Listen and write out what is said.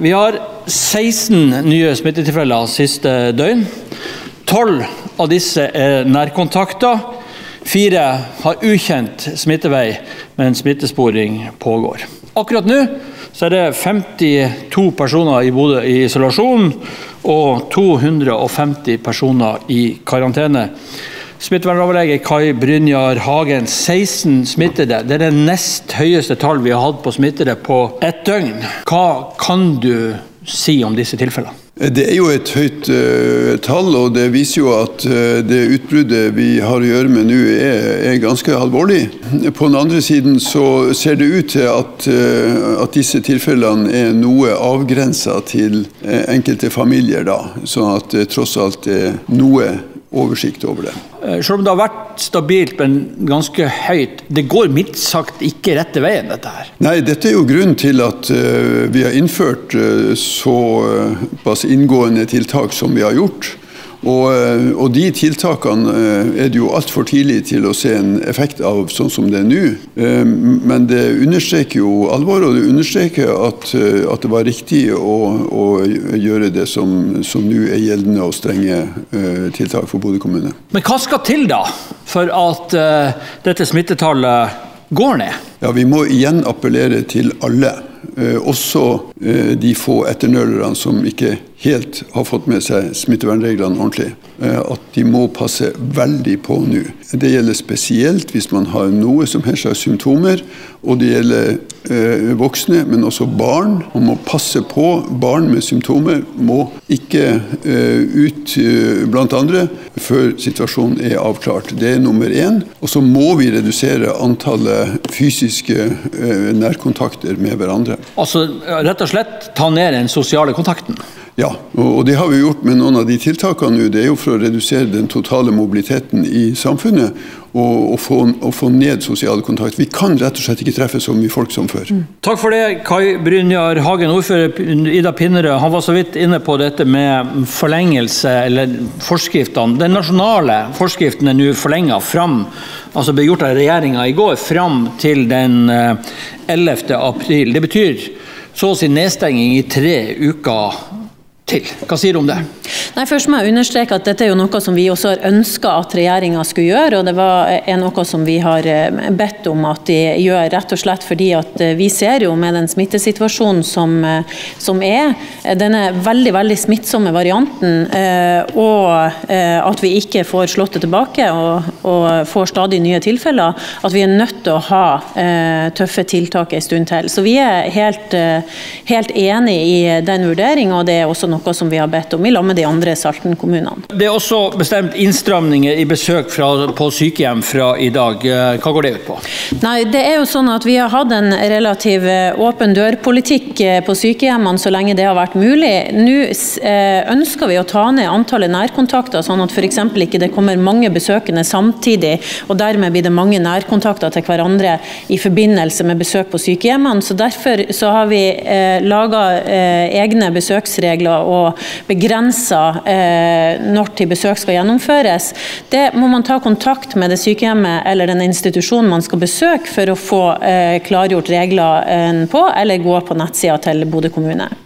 Vi har 16 nye smittetilfeller siste døgn. 12 av disse er nærkontakter. Fire har ukjent smittevei, men smittesporing pågår. Akkurat nå er det 52 personer i Bodø i isolasjon og 250 personer i karantene. Smittevernoverlege Kai Brynjar Hagen, 16 smittede. Det er det nest høyeste tall vi har hatt på smittede på ett døgn. Hva kan du si om disse tilfellene? Det er jo et høyt uh, tall, og det viser jo at uh, det utbruddet vi har å gjøre med nå, er, er, ganske alvorlig. På den andre siden så ser det ut til at, uh, at disse tilfellene er noe avgrensa til enkelte familier, da. Sånn at det tross alt er noe oversikt over det. Eh, selv om det har vært stabilt, men ganske høyt, det går mildt sagt ikke rette veien, dette her? Nei, dette er jo grunnen til at uh, vi har innført uh, såpass inngående tiltak som vi har gjort. Og, eh, og, de tiltakene eh, er det jo altfor tidlig til å se en effekt av sånn som det er nå. Eh, men det understreker jo alvoret, og det understreker at, at det var riktig å, å gjøre det som, som nå er gjeldende og strenge tiltak for Bodø kommune. Men hva skal til da for at dette smittetallet går ned? Ja, Vi må igjen appellere til alle. Uh, også uh, de få etternølerne som ikke helt har fått med seg smittevernreglene ordentlig. Eh, at de må passe veldig på nå. Det gjelder spesielt hvis man har noe som helst av symptomer. Og det gjelder eh, voksne, men også barn. Man må passe på. Barn med symptomer må ikke eh, ut eh, blant andre før situasjonen er avklart. Det er nummer én. Og så må vi redusere antallet fysiske eh, nærkontakter med hverandre. Altså rett og slett ta ned den sosiale kontakten? Ja, og det har vi gjort med noen av de tiltakene nå. Det er jo for å redusere den totale mobiliteten i samfunnet og, og, få, og få, ned sosial kontakt. Vi kan rett og slett ikke treffe så mye folk som før. Mm. Takk for det, Kai Brynjar Hagen. Ordfører Ida Pinnerød han var så vidt inne på dette med forlengelse, eller forskriftene. Den nasjonale forskriften er nå forlenga fram, altså ble gjort av regjeringa i går, fram til den 11. Eh, april. Det betyr så å si nedstenging i tre uker til. Hva sier du om det? Nei, først må jeg understreke at Dette er jo noe som vi også har ønska at regjeringa skulle gjøre. og Det var, er noe som vi har eh, bedt om at de gjør, rett og slett fordi at eh, vi ser jo med den smittesituasjonen som, eh, som er, denne veldig veldig smittsomme varianten, og at vi ikke får slått det tilbake og, og får stadig nye tilfeller, at vi er nødt til å ha tøffe tiltak en stund til. Så vi er helt, helt enig i den vurderinga, og det er også noe som vi har bedt om i lag med de andre Salten-kommunene. Det er også bestemt innstramninger i besøk fra, på sykehjem fra i dag. Hva går det ut på? Nei, det er jo sånn at Vi har hatt en relativ eh, åpen dør-politikk eh, på sykehjemmene så lenge det har vært mulig. Nå eh, ønsker vi å ta ned antallet nærkontakter, sånn at f.eks. ikke det kommer mange besøkende samtidig, og dermed blir det mange nærkontakter til hverandre i forbindelse med besøk på sykehjemmene. Så Derfor så har vi eh, laga eh, egne besøksregler og begrenser eh, når til besøk skal gjennomføres, det må man ta kontakt med det sykehjemmet eller den institusjonen man skal besøke for å få eh, klargjort reglene på, eller gå på nettsida til Bodø kommune.